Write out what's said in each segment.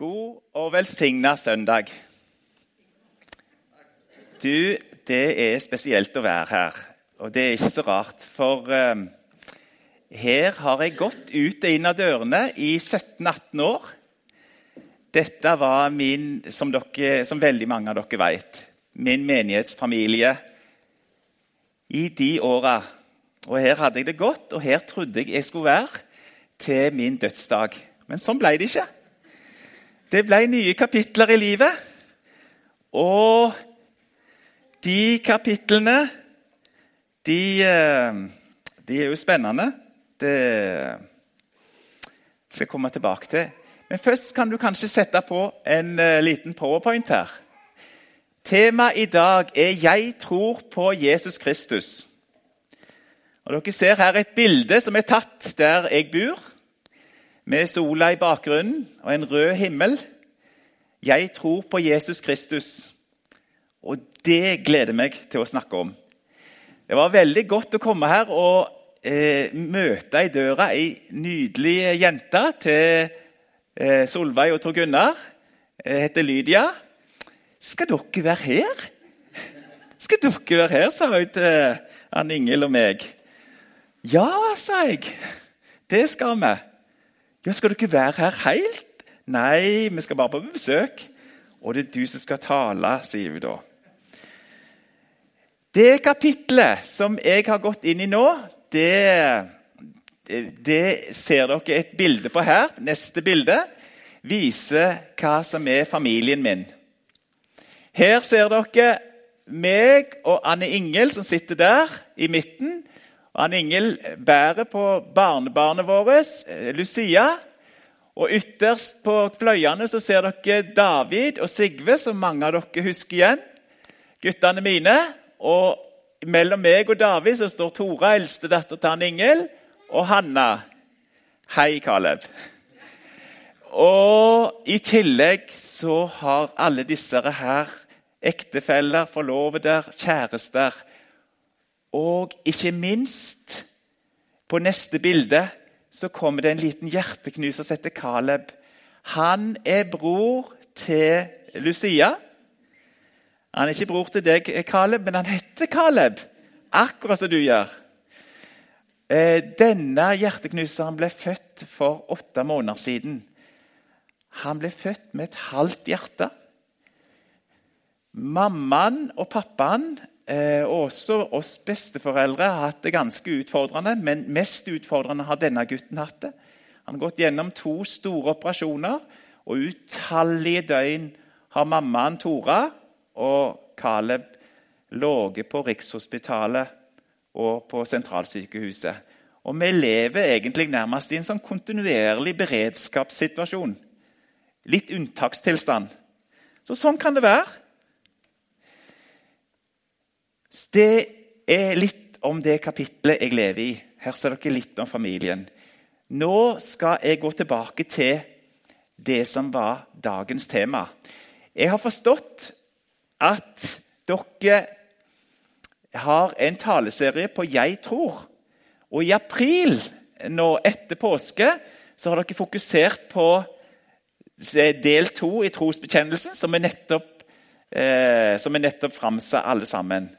God og velsigna søndag. Du, det er spesielt å være her. Og det er ikke så rart, for uh, her har jeg gått ut og inn av dørene i 17-18 år. Dette var min, som, dere, som veldig mange av dere vet, min menighetsfamilie i de åra. Og her hadde jeg det godt, og her trodde jeg jeg skulle være til min dødsdag. Men sånn ble det ikke. Det ble nye kapitler i livet. Og de kapitlene de, eh, de er jo spennende. Det skal jeg komme tilbake til. Men først kan du kanskje sette på en uh, liten powerpoint her. Temaet i dag er 'Jeg tror på Jesus Kristus'. Og Dere ser her et bilde som er tatt der jeg bor med sola i bakgrunnen og en rød himmel. Jeg tror på Jesus Kristus, og det gleder meg til å snakke om. Det var veldig godt å komme her og eh, møte i døra ei nydelig jente til eh, Solveig og Tor Gunnar. Jeg heter Lydia. 'Skal dere være her?' Skal dere være her, sa hun til Ann Ingel og meg. 'Ja', sa jeg. 'Det skal vi.' Ja, skal dere være her helt? Nei, vi skal bare på besøk. Og det er du som skal tale, sier vi da. Det kapitlet som jeg har gått inn i nå, det, det ser dere et bilde på her. Neste bilde viser hva som er familien min. Her ser dere meg og Anne Ingel som sitter der i midten. Anne Ingel bærer på barnebarnet vårt, eh, Lucia. Og Ytterst på fløyene så ser dere David og Sigve, som mange av dere husker igjen. Guttene mine. Og mellom meg og David så står Tora, eldstedatter til han Ingel, og Hanna. Hei, Caleb. Og i tillegg så har alle disse her ektefeller, forlovede, kjærester og ikke minst, på neste bilde, så kommer det en liten hjerteknuser som heter Caleb. Han er bror til Lucia. Han er ikke bror til deg, Caleb, men han heter Caleb. Akkurat som du gjør. Eh, denne hjerteknuseren ble født for åtte måneder siden. Han ble født med et halvt hjerte. Mammaen og pappaen også oss besteforeldre har hatt det ganske utfordrende, men mest utfordrende har denne gutten hatt det. Han har gått gjennom to store operasjoner, og utallige døgn har mammaen Tora og Caleb ligget på Rikshospitalet og på sentralsykehuset. Og vi lever egentlig nærmest i en sånn kontinuerlig beredskapssituasjon. Litt unntakstilstand. Så sånn kan det være. Det er litt om det kapitlet jeg lever i. Her ser dere litt om familien. Nå skal jeg gå tilbake til det som var dagens tema. Jeg har forstått at dere har en taleserie på 'Jeg tror'. Og i april, nå etter påske, så har dere fokusert på del to i trosbekjennelsen, som er nettopp, eh, nettopp framsa alle sammen.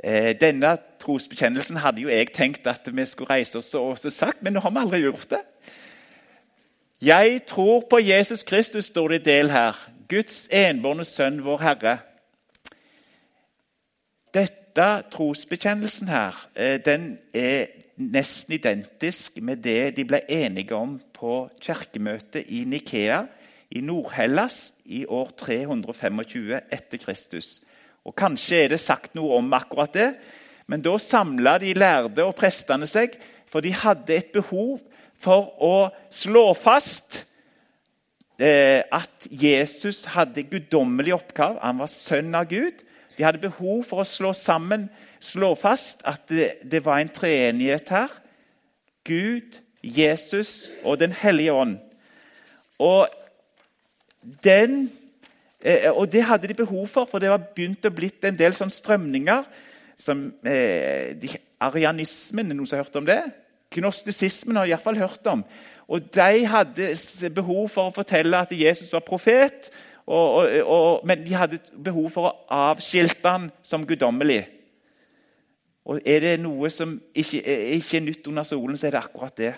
Eh, denne trosbekjennelsen hadde jo jeg tenkt at vi skulle reise oss og sagt, men nå har vi aldri gjort det. Jeg tror på Jesus Kristus, står det i del her. Guds enbårne sønn, vår Herre. Dette trosbekjennelsen her, eh, den er nesten identisk med det de ble enige om på kirkemøtet i Nikea i Nord-Hellas i år 325 etter Kristus. Og Kanskje er det sagt noe om akkurat det, men da samla de lærde og prestene seg, for de hadde et behov for å slå fast eh, at Jesus hadde guddommelig oppgave. Han var sønn av Gud. De hadde behov for å slå sammen, slå fast at det, det var en treenighet her. Gud, Jesus og Den hellige ånd. Og den Eh, og Det hadde de behov for, for det var begynt å blitt en del sånn strømninger. som eh, de, Arianismen, er noen som har hørt om det? Gnostisismen har jeg iallfall hørt om. Og De hadde behov for å fortelle at Jesus var profet, og, og, og, men de hadde behov for å avskilte ham som guddommelig. Og Er det noe som ikke, ikke er nytt under solen, så er det akkurat det.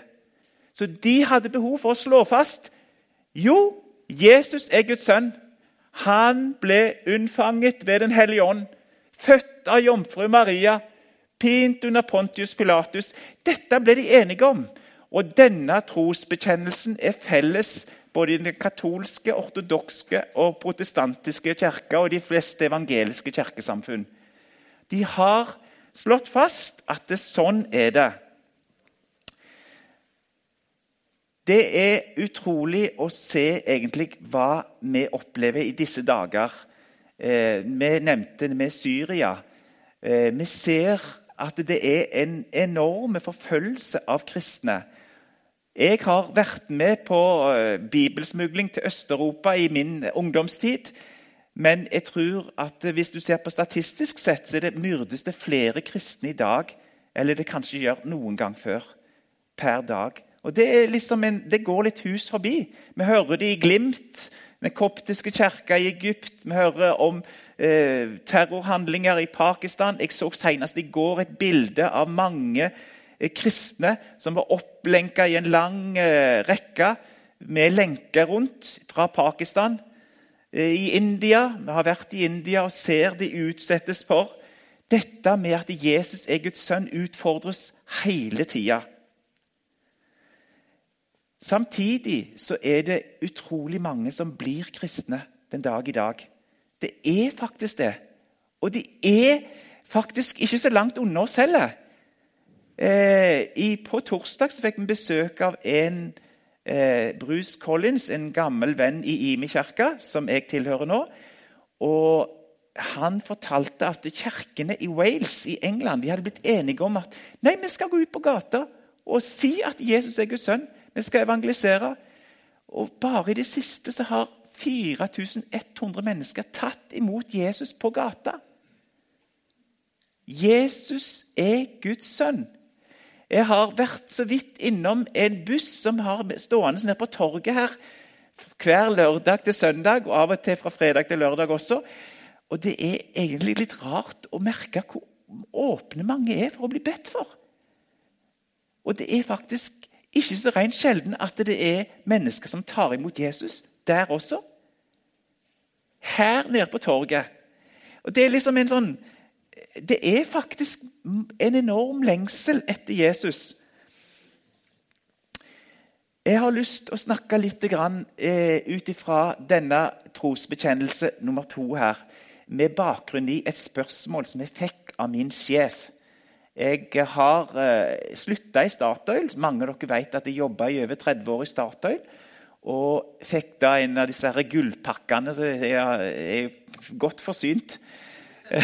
Så de hadde behov for å slå fast jo, Jesus er Guds sønn. Han ble unnfanget ved Den hellige ånd, født av jomfru Maria, pint under Pontius Pilatus. Dette ble de enige om. Og denne trosbekjennelsen er felles både i den katolske, ortodokske og protestantiske kirka og de fleste evangeliske kirkesamfunn. De har slått fast at det, sånn er det. Det er utrolig å se egentlig hva vi opplever i disse dager. Eh, vi nevnte med Syria. Eh, vi ser at det er en enorm forfølgelse av kristne. Jeg har vært med på eh, bibelsmugling til Øst-Europa i min ungdomstid. Men jeg tror at hvis du ser på statistisk sett, så er det myrdes det flere kristne i dag eller det kanskje gjør noen gang før. Per dag. Og Det, liksom en, det går litt hus forbi. Vi hører det i glimt. Den koptiske kirka i Egypt. Vi hører om eh, terrorhandlinger i Pakistan. Jeg så senest i går et bilde av mange eh, kristne som var opplenka i en lang eh, rekke med lenker rundt fra Pakistan. Eh, i India. Vi har vært i India og ser de utsettes for. Dette med at Jesus er Guds sønn, utfordres hele tida. Samtidig så er det utrolig mange som blir kristne den dag i dag. Det er faktisk det. Og de er faktisk ikke så langt unna oss heller. Eh, på torsdag fikk vi besøk av en eh, Bruce Collins, en gammel venn i Imi kirke, som jeg tilhører nå. Og Han fortalte at kirkene i Wales i England de hadde blitt enige om at nei, vi skal gå ut på gata og si at Jesus er Guds sønn. Vi skal evangelisere. Og Bare i det siste så har 4100 mennesker tatt imot Jesus på gata. Jesus er Guds sønn. Jeg har vært så vidt innom en buss som har stående nede på torget her hver lørdag til søndag, og av og til fra fredag til lørdag også. Og Det er egentlig litt rart å merke hvor åpne mange er for å bli bedt for. Og det er faktisk ikke så rent sjelden at det er mennesker som tar imot Jesus der også. Her nede på torget. Og Det er liksom en sånn det er faktisk en enorm lengsel etter Jesus. Jeg har lyst til å snakke litt eh, ut ifra denne trosbekjennelse nummer to her, med bakgrunn i et spørsmål som jeg fikk av min sjef. Jeg har eh, slutta i Statoil. Mange av dere vet at jeg jobba i over 30 år i Statoil. Og fikk da en av disse gullpakkene, så jeg er godt forsynt.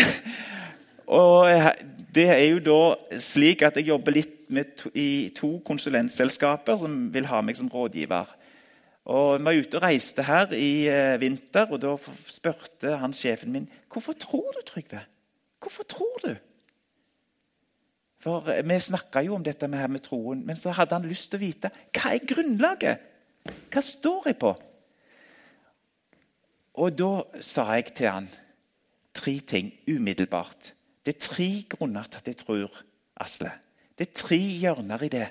Og det er jo da slik at jeg jobber litt to, i to konsulentselskaper som vil ha meg som rådgiver. Og Vi var ute og reiste her i eh, vinter, og da spurte han sjefen min hvorfor tror du, Trygve. Hvorfor tror du? For eh, Vi snakka jo om dette med, med troen, men så hadde han lyst til å vite hva er grunnlaget. Hva står jeg på? Og da sa jeg til han tre ting umiddelbart. Det er tre grunner til at jeg tror, Asle. Det er tre hjørner i det.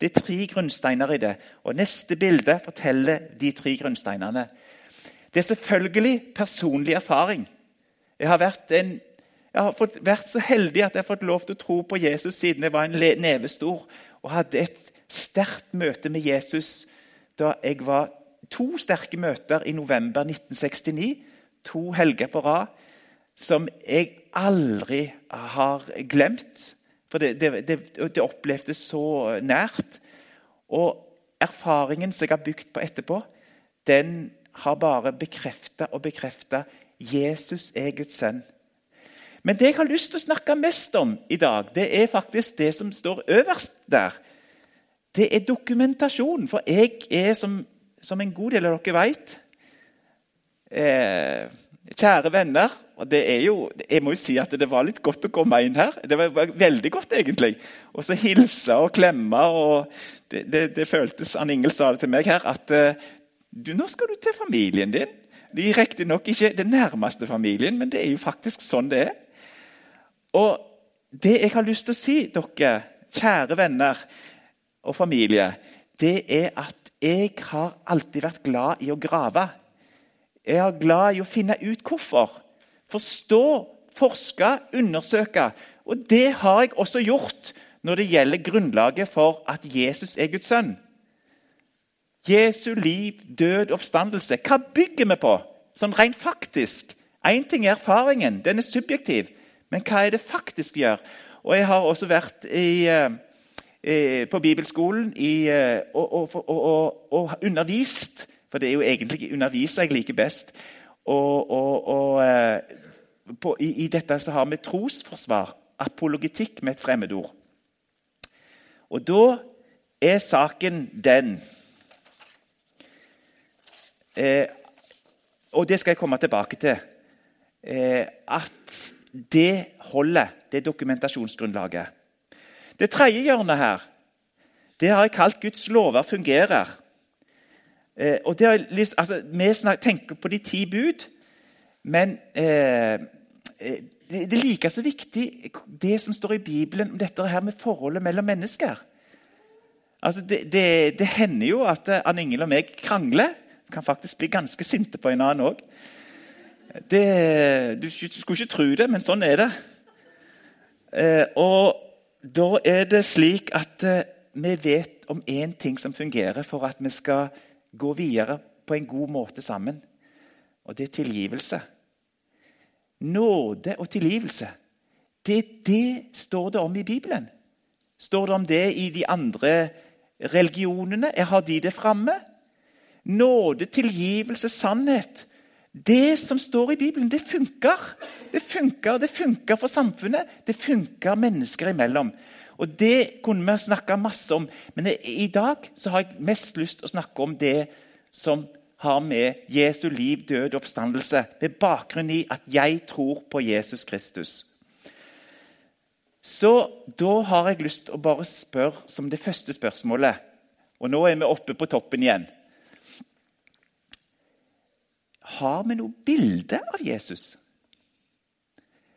Det er tre grunnsteiner i det. Og Neste bilde forteller de tre grunnsteinene. Det er selvfølgelig personlig erfaring. Jeg har vært, en, jeg har fått, vært så heldig at jeg har fått lov til å tro på Jesus siden jeg var en neve stor og hadde et sterkt møte med Jesus da jeg var to sterke møter i november 1969. To helger på rad som jeg aldri har glemt. For det, det, det, det opplevdes så nært. Og erfaringen som jeg har bygd på etterpå, den har bare bekrefta og bekrefta Jesus er Guds sønn. Men det jeg har lyst til å snakke mest om i dag, det er faktisk det som står øverst der. Det er dokumentasjon. For jeg er, som, som en god del av dere vet eh, Kjære venner og det er jo, Jeg må jo si at det var litt godt å komme inn her. Det var, veldig godt, egentlig. Og så hilse og klemme. og Det, det, det føltes Ann Ingel sa det til meg her, at uh, du, nå skal du til familien din. De er Riktignok ikke den nærmeste familien, men det er jo faktisk sånn det er. Og det jeg har lyst til å si dere, kjære venner og familie, det er at jeg har alltid vært glad i å grave. Jeg er glad i å finne ut hvorfor. Forstå, forske, undersøke. Og det har jeg også gjort når det gjelder grunnlaget for at Jesus er Guds sønn. Jesu liv, død, oppstandelse. Hva bygger vi på, sånn rent faktisk? Én ting er erfaringen, den er subjektiv. Men hva er det faktisk gjør? Og Jeg har også vært i, eh, på bibelskolen i, eh, og, og, og, og, undervist for det er jo egentlig underviser jeg liker best. Og, eh, på, i, i, dette så har vi trosforsvar, apologetikk med et fremmedord. Og da er saken den eh, Og det skal jeg komme tilbake til. Eh, at det holder, det dokumentasjonsgrunnlaget. Det tredje hjørnet her det har jeg kalt Guds lover fungerer. Eh, og det, altså, Vi snak, tenker på de ti bud, men eh, eh det, det er like så viktig det som står i Bibelen om dette her med forholdet mellom mennesker. Altså, det, det, det hender jo at eh, Ann Ingel og meg krangler. Vi kan faktisk bli ganske sinte på en annen òg. Du skulle ikke tro det, men sånn er det. Eh, og da er det slik at eh, vi vet om én ting som fungerer for at vi skal gå videre på en god måte sammen. Og det er tilgivelse. Nåde og tilgivelse. Det, det står det om i Bibelen. Står det om det i de andre religionene? Har de det framme? Nåde, tilgivelse, sannhet. Det som står i Bibelen, det funker. Det funker, det funker for samfunnet. Det funker mennesker imellom. Og Det kunne vi snakka masse om, men i dag så har jeg mest lyst til å snakke om det som har med Jesu liv, død og oppstandelse med bakgrunn i at jeg tror på Jesus Kristus. Så da har jeg lyst til å bare spørre som det første spørsmålet Og nå er vi oppe på toppen igjen. Har vi noe bilde av Jesus?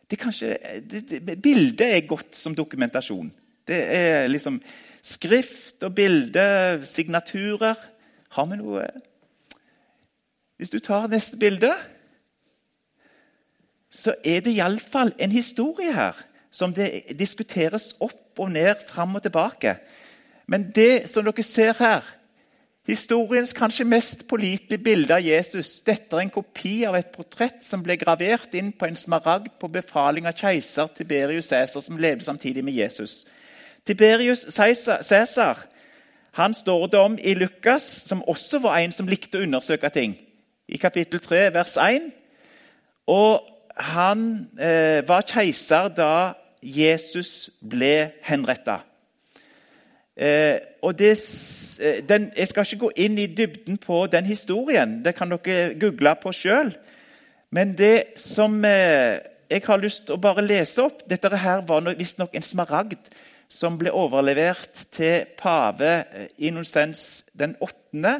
Det er kanskje, det, det, bildet er godt som dokumentasjon. Det er liksom skrift og bilde, signaturer. Har vi noe Hvis du tar neste bilde, så er det iallfall en historie her som det diskuteres opp og ned, fram og tilbake. Men det som dere ser her, historiens kanskje mest pålitelige bilde av Jesus Dette er en kopi av et portrett som ble gravert inn på en smaragd på befaling av keiser Tiberius Cæsar, som levde samtidig med Jesus. Tiberius Cæsar han står det om i Lukas, som også var en som likte å undersøke ting. I kapittel 3, vers 1. Og han eh, var keiser da Jesus ble henretta. Eh, og det, eh, den, jeg skal ikke gå inn i dybden på den historien. Det kan dere google på sjøl. Men det som eh, jeg har lyst til å bare lese opp Dette her var visstnok en smaragd som ble overlevert til pave Innocens den 8.,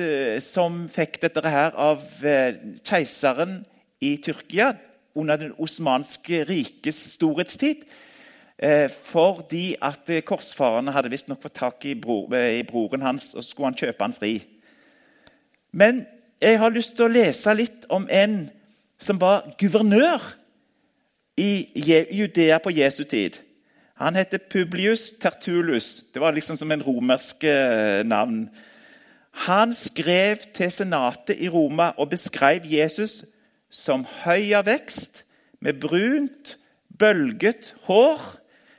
eh, som fikk dette her av keiseren i Tyrkia under den osmanske rikes storhetstid. Fordi at korsfarerne hadde visstnok fått tak i, bror, i broren hans og så skulle han kjøpe han fri. Men jeg har lyst til å lese litt om en som var guvernør i Judea på Jesu tid. Han heter Publius Tertulus. Det var liksom som en romersk eh, navn. Han skrev til senatet i Roma og beskrev Jesus som høy av vekst, med brunt, bølget hår,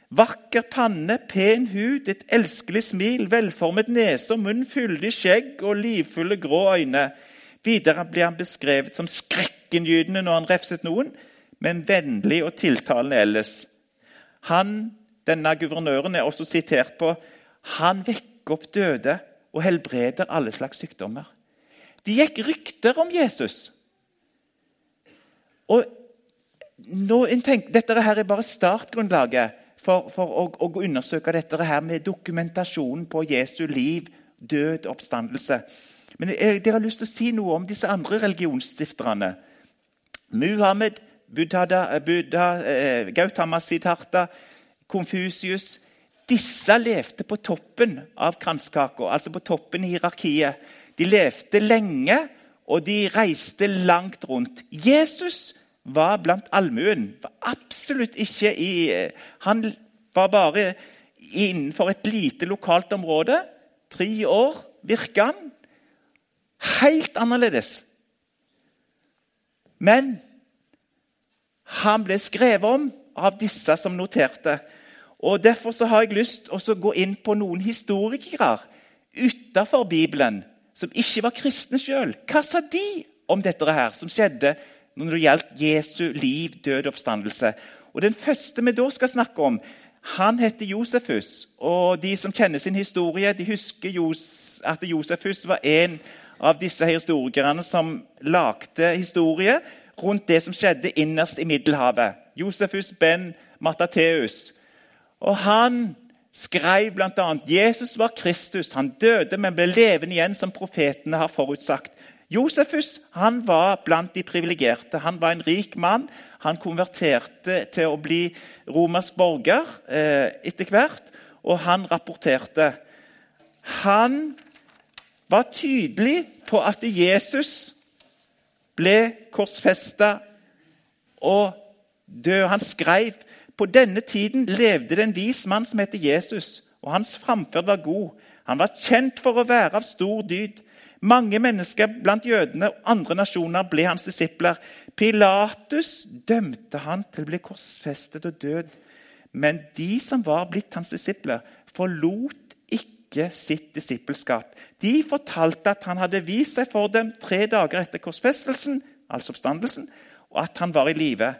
vakker panne, pen hud, et elskelig smil, velformet nese og munn, fyldig skjegg og livfulle grå øyne. Videre blir han beskrevet som skrekkinngytende når han refset noen, men vennlig og tiltalende ellers. Han denne guvernøren er også sitert på han vekker opp døde og helbreder alle slags sykdommer. Det gikk rykter om Jesus. Og nå, tenk, Dette her er bare startgrunnlaget for, for å, å, undersøke dette her med dokumentasjonen på Jesu liv, død oppstandelse. Men jeg, dere har lyst til å si noe om disse andre religionsstifterne. Muhammed, Buddha, Buddha eh, Gautama Siddhartha, Konfusius Disse levde på toppen av kranskaka, altså på toppen i hierarkiet. De levde lenge, og de reiste langt rundt. Jesus var blant allmuen. Absolutt ikke i Han var bare innenfor et lite lokalt område. Tre år virka han. Helt annerledes. Men han ble skrevet om av disse som noterte. Og Derfor så har jeg lyst til å gå inn på noen historikere utenfor Bibelen som ikke var kristne sjøl. Hva sa de om dette her som skjedde når det gjaldt Jesu liv, død og oppstandelse. Og Den første vi da skal snakke om, han heter Josefus. og De som kjenner sin historie, de husker at Josefus var en av disse historikerne som lagde historie rundt det som skjedde innerst i Middelhavet. Josefus ben Matateus. Og Han skrev bl.a.: Jesus var Kristus. Han døde, men ble levende igjen, som profetene har forutsagt. Josefus han var blant de privilegerte. Han var en rik mann. Han konverterte til å bli romersk borger eh, etter hvert, og han rapporterte. Han var tydelig på at Jesus ble korsfesta og død. Han skrev på denne tiden levde det en vis mann som het Jesus, og hans framferd var god. Han var kjent for å være av stor dyd. Mange mennesker blant jødene og andre nasjoner ble hans disipler. Pilatus dømte han til å bli korsfestet og død. Men de som var blitt hans disipler, forlot ikke sitt disippelskap. De fortalte at han hadde vist seg for dem tre dager etter korsfestelsen, altså oppstandelsen, og at han var i live.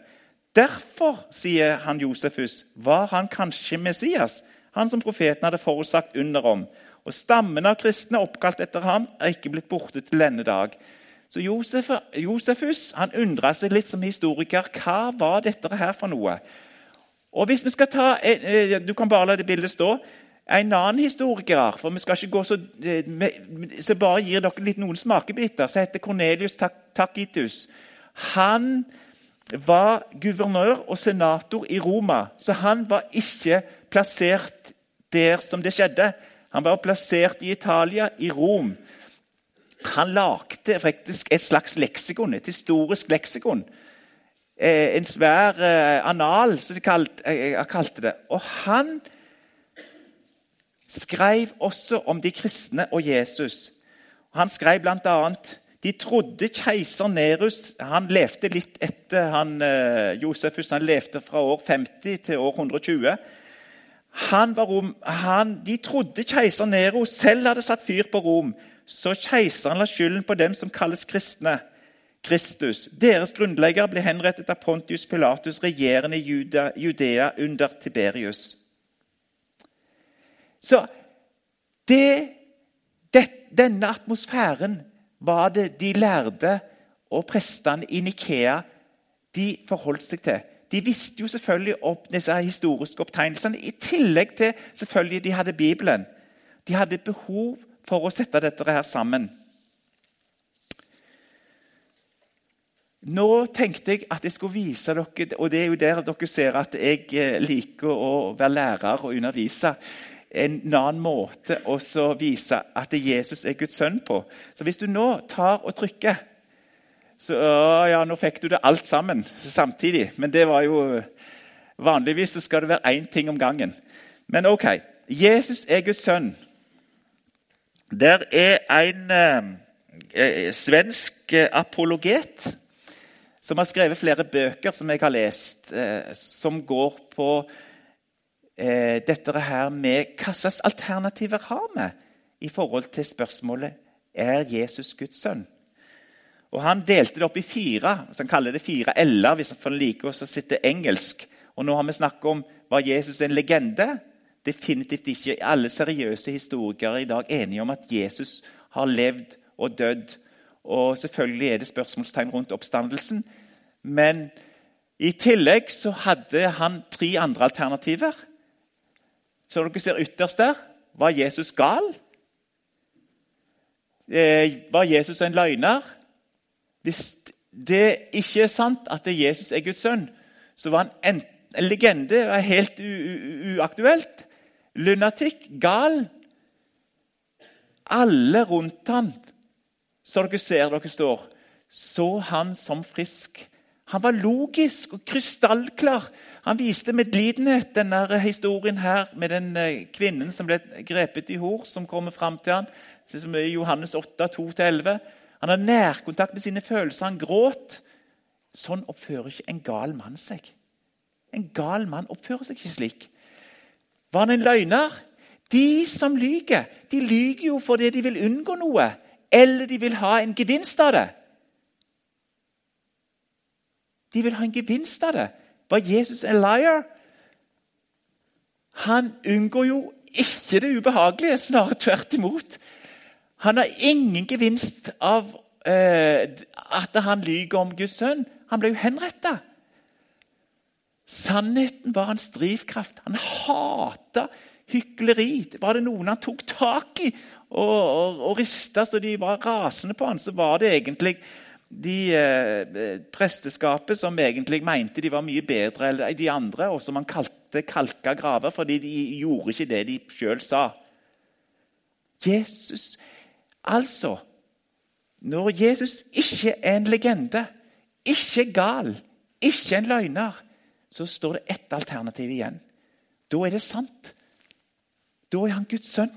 Derfor, sier han Josefus, var han kanskje Messias, han som profeten hadde forutsagt under om. Og Stammen av kristne oppkalt etter ham er ikke blitt borte til denne dag. Så Josef, Josefus han undra seg litt som historiker. Hva var dette her for noe? Og hvis vi skal ta, eh, Du kan bare la det bildet stå. En annen historiker for vi skal ikke gå så, eh, så bare gir dere litt noen smakebiter, som heter Cornelius Tacitus. Han var guvernør og senator i Roma, så han var ikke plassert der som det skjedde. Han var plassert i Italia, i Rom. Han lagde faktisk et slags leksikon, et historisk leksikon. Eh, en svær eh, anal, som de eh, kalte det. Og han skrev også om de kristne og Jesus. Han skrev bl.a.: De trodde keiser Nerus Han levde litt etter han, Josefus. Han levde fra år 50 til år 120. Var Rom, han, de trodde keiser Nero selv hadde satt fyr på Rom. Så keiseren la skylden på dem som kalles kristne. Kristus. Deres grunnlegger ble henrettet av Pontius Pilatus, regjerende i Judea, Judea under Tiberius. Så det, det, denne atmosfæren var det de lærde og prestene i Nikea de forholdt seg til. De visste jo selvfølgelig opp disse historiske opptegnelsene, i tillegg til selvfølgelig de hadde Bibelen. De hadde behov for å sette dette her sammen. Nå tenkte jeg at jeg skulle vise dere, og det er jo der dere ser at jeg eh, liker å være lærer og undervise, en annen måte å vise at Jesus er Guds sønn på. Så hvis du nå tar og trykker så ja, nå fikk du det alt sammen samtidig. Men det var jo Vanligvis så skal det være én ting om gangen. Men OK. Jesus er Guds sønn. Der er en eh, eh svensk apologet som har skrevet flere bøker som jeg har lest, eh, som går på eh, dette her med hva slags alternativer har vi i forhold til spørsmålet er Jesus Guds sønn. Og Han delte det opp i fire. så Han kaller det fire L-er hvis han liker å sitte engelsk. Og Nå har vi snakket om var Jesus en legende. Definitivt ikke. Alle seriøse historikere i dag enige om at Jesus har levd og dødd. Og Selvfølgelig er det spørsmålstegn rundt oppstandelsen. Men i tillegg så hadde han tre andre alternativer. Så dere ser ytterst der. Var Jesus gal? Eh, var Jesus en løgner? Hvis det ikke er sant at Jesus er Guds sønn, så var han en, en legende. var Helt uaktuelt. Lunatikk. Gal. Alle rundt han, som dere ser dere står, så han som frisk. Han var logisk og krystallklar. Han viste medlidenhet, denne historien her med den eh, kvinnen som ble grepet i hor, som kommer fram til ham. Johannes 8, 2-11. Han har nærkontakt med sine følelser. Han gråt. Sånn oppfører ikke en gal mann seg. En gal mann oppfører seg ikke slik. Var han en løgner? De som lyger, de lyger jo fordi de vil unngå noe, eller de vil ha en gevinst av det. De vil ha en gevinst av det. Var Jesus en liar? Han unngår jo ikke det ubehagelige, snarere tvert imot. Han har ingen gevinst av eh, at han lyver om Guds sønn. Han ble jo henretta. Sannheten var hans drivkraft. Han hata hykleri. Var det noen han tok tak i og, og, og rista så de var rasende på han, så var det egentlig de eh, presteskapet som egentlig mente de var mye bedre enn de andre, og som han kalte kalka graver fordi de gjorde ikke det de sjøl sa. Jesus Altså, når Jesus ikke er en legende, ikke gal, ikke en løgner, så står det ett alternativ igjen. Da er det sant. Da er han Guds sønn.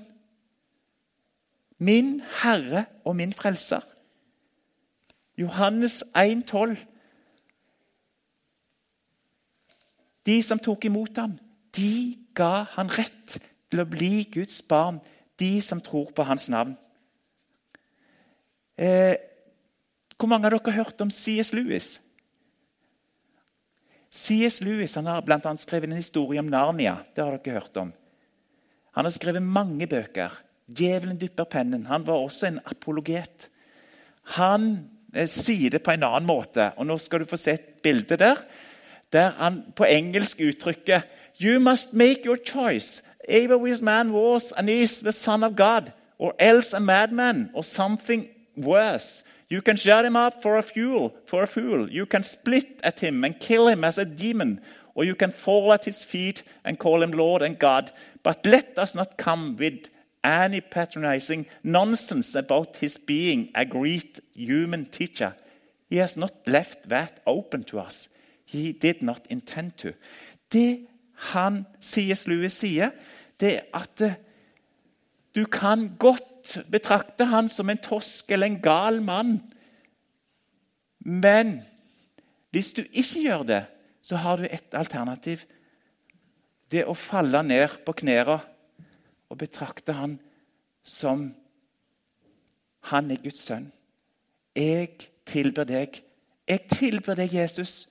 Min Herre og min Frelser. Johannes 1,12. De som tok imot ham, de ga han rett til å bli Guds barn, de som tror på hans navn. Eh, hvor mange av dere har hørt om C.S. Lewis? C.S. Lewis han har annet skrevet en historie om Narnia. Det har dere hørt om. Han har skrevet mange bøker. 'Djevelen dypper pennen'. Han var også en apologet. Han eh, sier det på en annen måte, og nå skal du få se et bilde der. Der han på engelsk uttrykker 'You must make your choice'. Averwis man was and is the son of God, or else a madman, or something worse. You can shut him up for a fool, for a fool. You can split at him and kill him as a demon, or you can fall at his feet and call him Lord and God. But let us not come with any patronizing nonsense about his being a great human teacher. He has not left that open to us. He did not intend to. Det han, C.S. Lewis sier, det er at du kan godt betrakter han som en tosk eller en gal mann. Men hvis du ikke gjør det, så har du et alternativ. Det å falle ned på knærne og betrakte han som han er Guds sønn. Jeg tilber deg. Jeg tilber deg, Jesus.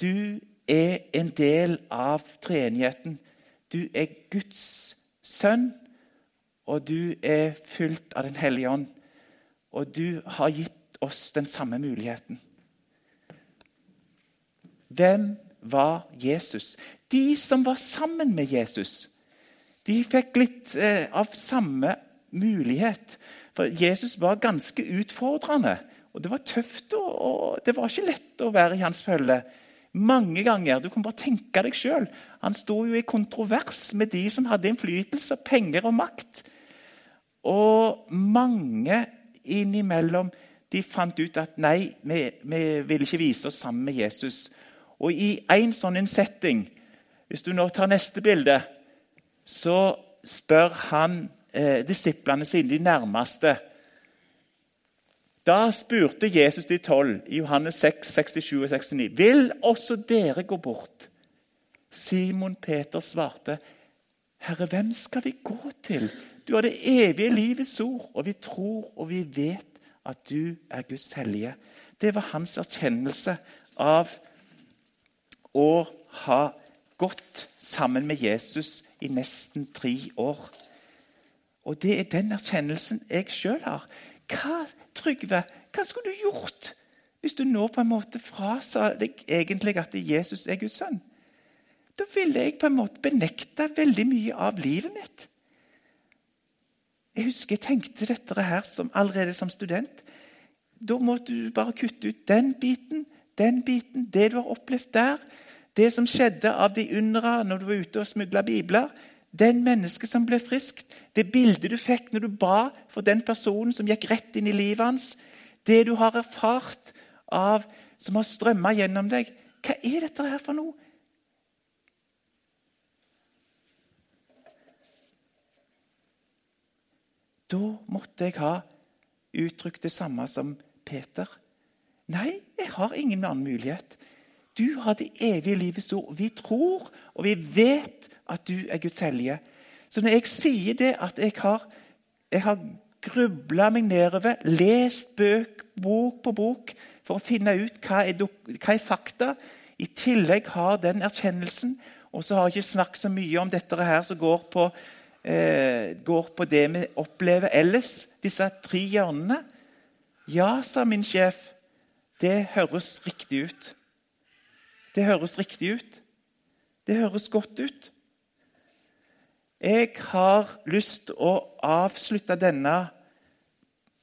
Du er en del av treenigheten. Du er Guds sønn og du er fylt av Den hellige ånd. Og du har gitt oss den samme muligheten. Hvem var Jesus? De som var sammen med Jesus, de fikk litt eh, av samme mulighet. For Jesus var ganske utfordrende. Og Det var tøft og, det var ikke lett å være i hans følge. Mange ganger. Du kan bare tenke deg sjøl. Han sto jo i kontrovers med de som hadde innflytelse, penger og makt. Og mange innimellom de fant ut at nei, vi, vi vil ikke vise oss sammen med Jesus. Og i en sånn setting, hvis du nå tar neste bilde, så spør han eh, disiplene sine, de nærmeste Da spurte Jesus de tolv i Johannes 6, 67 og 69.: Vil også dere gå bort? Simon Peter svarte, Herre, hvem skal vi gå til? Du har det evige livets ord, og vi tror og vi vet at du er Guds hellige. Det var hans erkjennelse av å ha gått sammen med Jesus i nesten tre år. Og det er den erkjennelsen jeg sjøl har. Hva, Trygve, hva skulle du gjort hvis du nå på en måte frasa deg egentlig at Jesus er Guds sønn, da ville jeg på en måte benekte veldig mye av livet mitt. Jeg husker jeg tenkte dette her som, allerede som student. Da måtte du bare kutte ut den biten, den biten, det du har opplevd der. Det som skjedde av de undra når du var ute og smugla bibler. Den mennesket som ble friskt. Det bildet du fikk når du ba for den personen som gikk rett inn i livet hans. Det du har erfart av, som har strømma gjennom deg. Hva er dette her for noe? Da måtte jeg ha uttrykt det samme som Peter. Nei, jeg har ingen annen mulighet. Du har det evige livets ord. Vi tror og vi vet at du er Guds hellige. Så når jeg sier det at jeg har, jeg har grubla meg nedover, lest bøk, bok på bok for å finne ut hva er, hva er fakta, i tillegg har den erkjennelsen Og så har jeg ikke snakket så mye om dette her som går på eh, går på det vi opplever ellers, disse tre hjørnene. Ja, sa min sjef, det høres riktig ut. Det høres riktig ut. Det høres godt ut. Jeg har lyst til å avslutte denne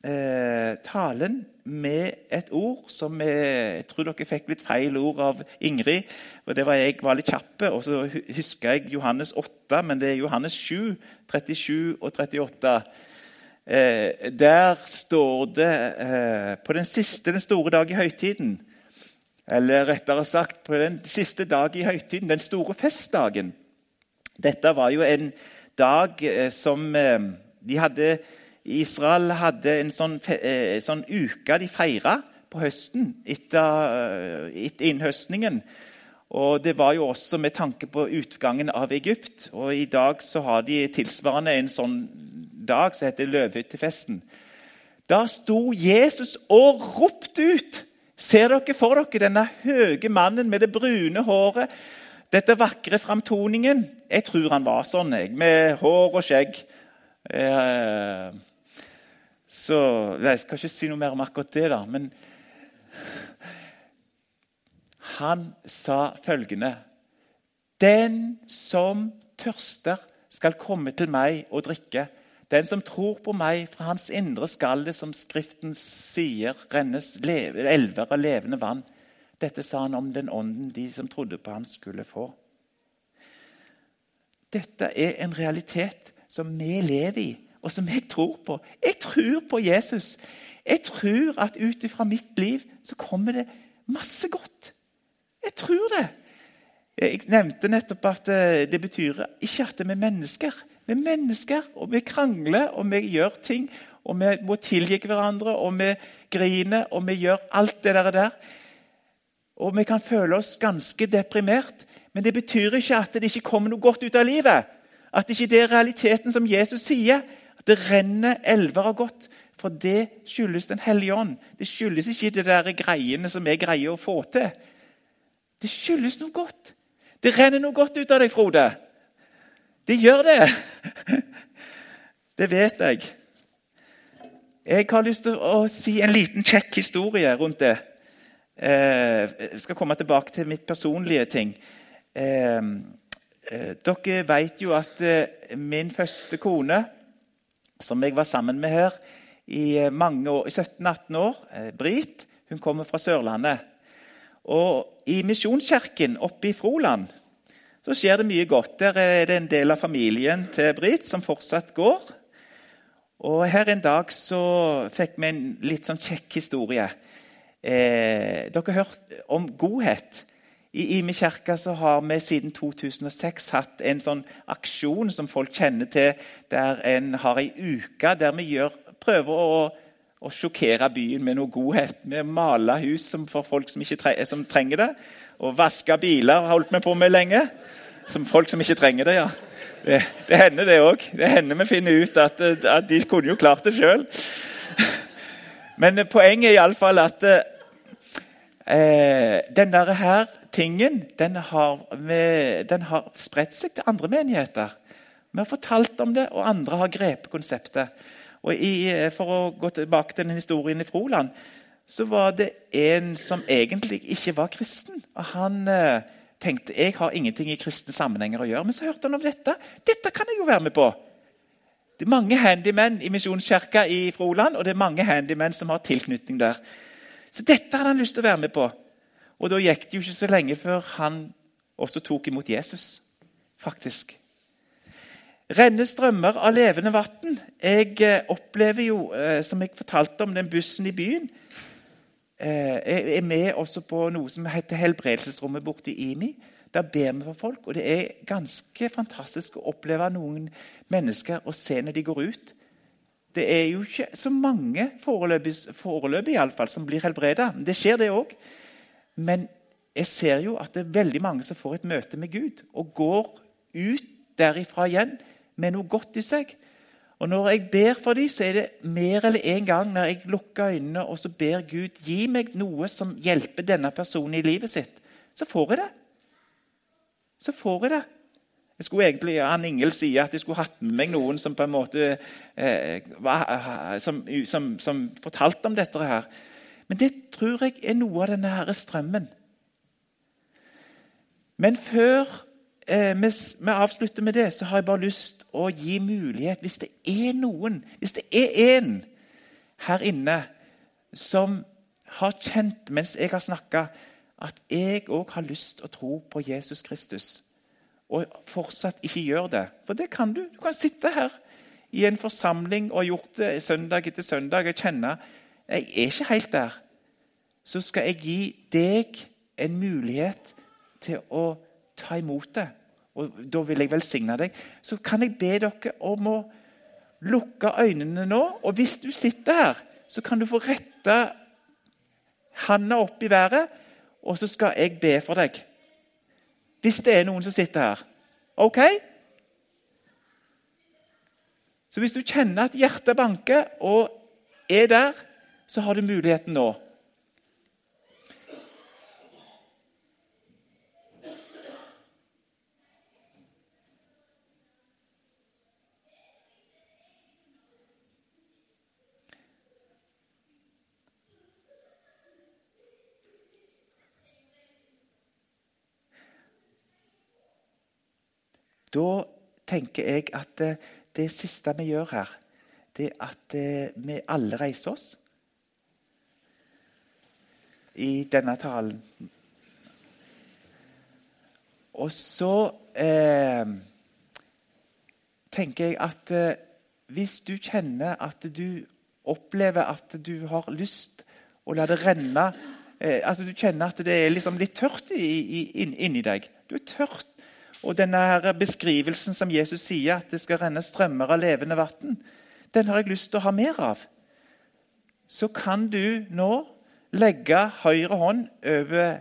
eh, talen med et ord som jeg, jeg tror dere fikk litt feil ord av Ingrid. for det var Jeg var litt kjappe, og så husker jeg Johannes 8, men det er Johannes 7, 37 og 38. Eh, der står det eh, på den siste, den store dag i høytiden Eller rettere sagt på den siste dag i høytiden, den store festdagen. Dette var jo en dag eh, som eh, de hadde Israel hadde en sånn, eh, sånn uke de feira på høsten etter, eh, etter innhøstningen. Og Det var jo også med tanke på utgangen av Egypt. Og I dag så har de tilsvarende en sånn dag som heter løvehyttefesten. Da sto Jesus og ropte ut. Ser dere for dere denne høye mannen med det brune håret? Dette vakre framtoningen. Jeg tror han var sånn, jeg, med hår og skjegg. Eh, så Jeg skal ikke si noe mer om akkurat det, da. Men han sa følgende Den som tørster, skal komme til meg og drikke. Den som tror på meg, fra hans indre skal det, som Skriften sier, rennes elver av levende vann. Dette sa han om den ånden de som trodde på ham, skulle få. Dette er en realitet som vi lever i og som jeg tror på. Jeg tror på Jesus. Jeg tror at ut ifra mitt liv så kommer det masse godt. Jeg tror det. Jeg nevnte nettopp at eh, det betyr ikke at vi er mennesker. Vi er mennesker, og vi krangler og vi gjør ting. Og vi må tilgi hverandre, og vi griner og vi gjør alt det der. Og vi kan føle oss ganske deprimert, men det betyr ikke at det ikke kommer noe godt ut av livet. At det ikke er realiteten som Jesus sier. Det renner elver av godt. For det skyldes Den hellige ånd. Det skyldes ikke de der greiene som jeg greier å få til. Det skyldes noe godt. Det renner noe godt ut av deg, Frode. Det gjør det. Det vet jeg. Jeg har lyst til å si en liten kjekk historie rundt det. Eh, jeg skal komme tilbake til mitt personlige ting. Eh, eh, dere vet jo at min første kone som jeg var sammen med her i eh, 17-18 år. Eh, Brit. Hun kommer fra Sørlandet. Og I Misjonskirken oppe i Froland så skjer det mye godt. Der er det en del av familien til Brit som fortsatt går. Og Her en dag så fikk vi en litt sånn kjekk historie. Eh, dere har hørt om godhet. I Imi kirke har vi siden 2006 hatt en sånn aksjon som folk kjenner til, der en har ei uke der vi gjør, prøver å, å sjokkere byen med noe godhet. Vi maler hus for folk som, tre, som trenger det. Og vaske biler holdt vi på med lenge. Som folk som ikke trenger det, ja. Det, det hender, det òg. Det hender vi finner ut at, at de kunne jo klart det sjøl. Men poenget er iallfall at eh, denne her tingen den har, den har spredt seg til andre menigheter. Vi har fortalt om det, og andre har grepet konseptet. Og i, For å gå tilbake til den historien i Froland, så var det en som egentlig ikke var kristen. og Han eh, tenkte jeg har ingenting i kristne sammenhenger å gjøre. Men så hørte han om dette. Dette kan jeg jo være med på. Det er mange handymenn i Misjonskirka i Froland, og det er mange handymenn som har tilknytning der. Så dette hadde han lyst til å være med på. Og da gikk det jo ikke så lenge før han også tok imot Jesus, faktisk. Renne strømmer av levende vann. Jeg eh, opplever jo, eh, som jeg fortalte om den bussen i byen Jeg eh, er med også på noe som heter Helbredelsesrommet borte i IMI. Der ber vi for folk, og det er ganske fantastisk å oppleve noen mennesker og se når de går ut. Det er jo ikke så mange, foreløpig, foreløpig i alle fall, som blir helbreda. Det skjer, det òg. Men jeg ser jo at det er veldig mange som får et møte med Gud og går ut derifra igjen med noe godt i seg. Og Når jeg ber for dem, så er det mer eller en gang når jeg lukker øynene og så ber Gud gi meg noe som hjelper denne personen i livet sitt, så får jeg det. Så får jeg det. Jeg skulle egentlig, Han Ingel sier at jeg skulle hatt med meg noen som på en måte eh, var, som, som, som, fortalte om dette. her. Men det tror jeg er noe av denne her strømmen. Men før eh, vi, vi, avslutter med det, så har jeg bare lyst å gi mulighet Hvis det er noen, hvis det er en her inne som har kjent mens jeg har snakka, at jeg òg har lyst å tro på Jesus Kristus, og fortsatt ikke gjør det For det kan du. Du kan sitte her i en forsamling og ha gjort det søndag etter søndag og kjenne jeg er ikke helt der. Så skal jeg gi deg en mulighet til å ta imot det. Og Da vil jeg velsigne deg. Så kan jeg be dere om å lukke øynene nå. Og hvis du sitter her, så kan du få rette handa opp i været, og så skal jeg be for deg. Hvis det er noen som sitter her. OK? Så hvis du kjenner at hjertet banker og er der, så har du muligheten nå. Da tenker jeg at det, eh, siste vi gjør her, det er at eh, vi alle reiser oss i denne talen. Og så eh, tenker jeg at eh, hvis du kjenner at du opplever at du har lyst å la det renne eh, altså Du kjenner at det er liksom litt tørt i, i, inni deg. Du er tørt og denne her beskrivelsen som Jesus sier, at det skal renne strømmer av levende vann, den har jeg lyst til å ha mer av. Så kan du nå legge høyre hånd over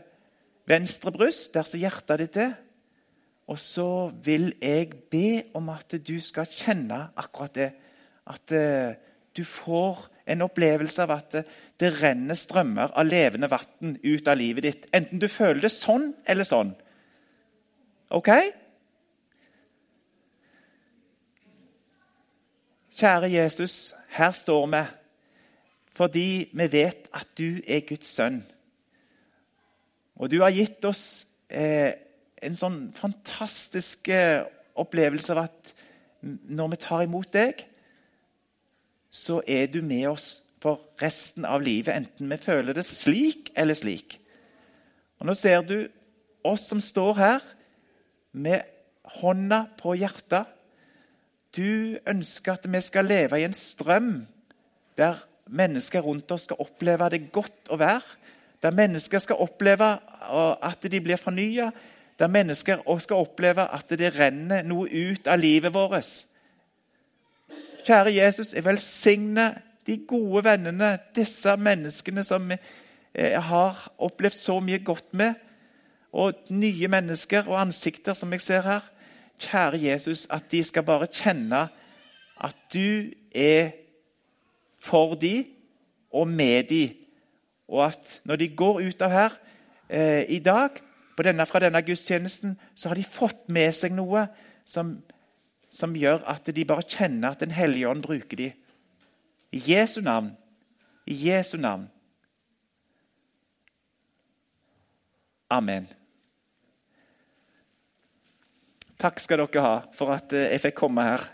venstre bryst, der som hjertet ditt er. Og så vil jeg be om at du skal kjenne akkurat det. At uh, du får en opplevelse av at det renner strømmer av levende vann ut av livet ditt. Enten du føler det sånn eller sånn. OK? Kjære Jesus, her står vi fordi vi vet at du er Guds sønn. Og du har gitt oss eh, en sånn fantastisk eh, opplevelse av at når vi tar imot deg, så er du med oss for resten av livet, enten vi føler det slik eller slik. Og Nå ser du oss som står her med hånda på hjertet. Du ønsker at vi skal leve i en strøm der mennesker rundt oss skal oppleve det godt å være. Der mennesker skal oppleve at de blir fornya. Der mennesker skal oppleve at det renner noe ut av livet vårt. Kjære Jesus, jeg velsigner de gode vennene, disse menneskene som vi eh, har opplevd så mye godt med og nye mennesker og ansikter som jeg ser her. Kjære Jesus, at de skal bare kjenne at du er for de og med de. Og at når de går ut av her eh, i dag, denne, fra denne gudstjenesten, så har de fått med seg noe som, som gjør at de bare kjenner at Den hellige ånd bruker de. I Jesu navn. I Jesu navn. Amen. Takk skal dere ha for at eh, jeg fikk komme her.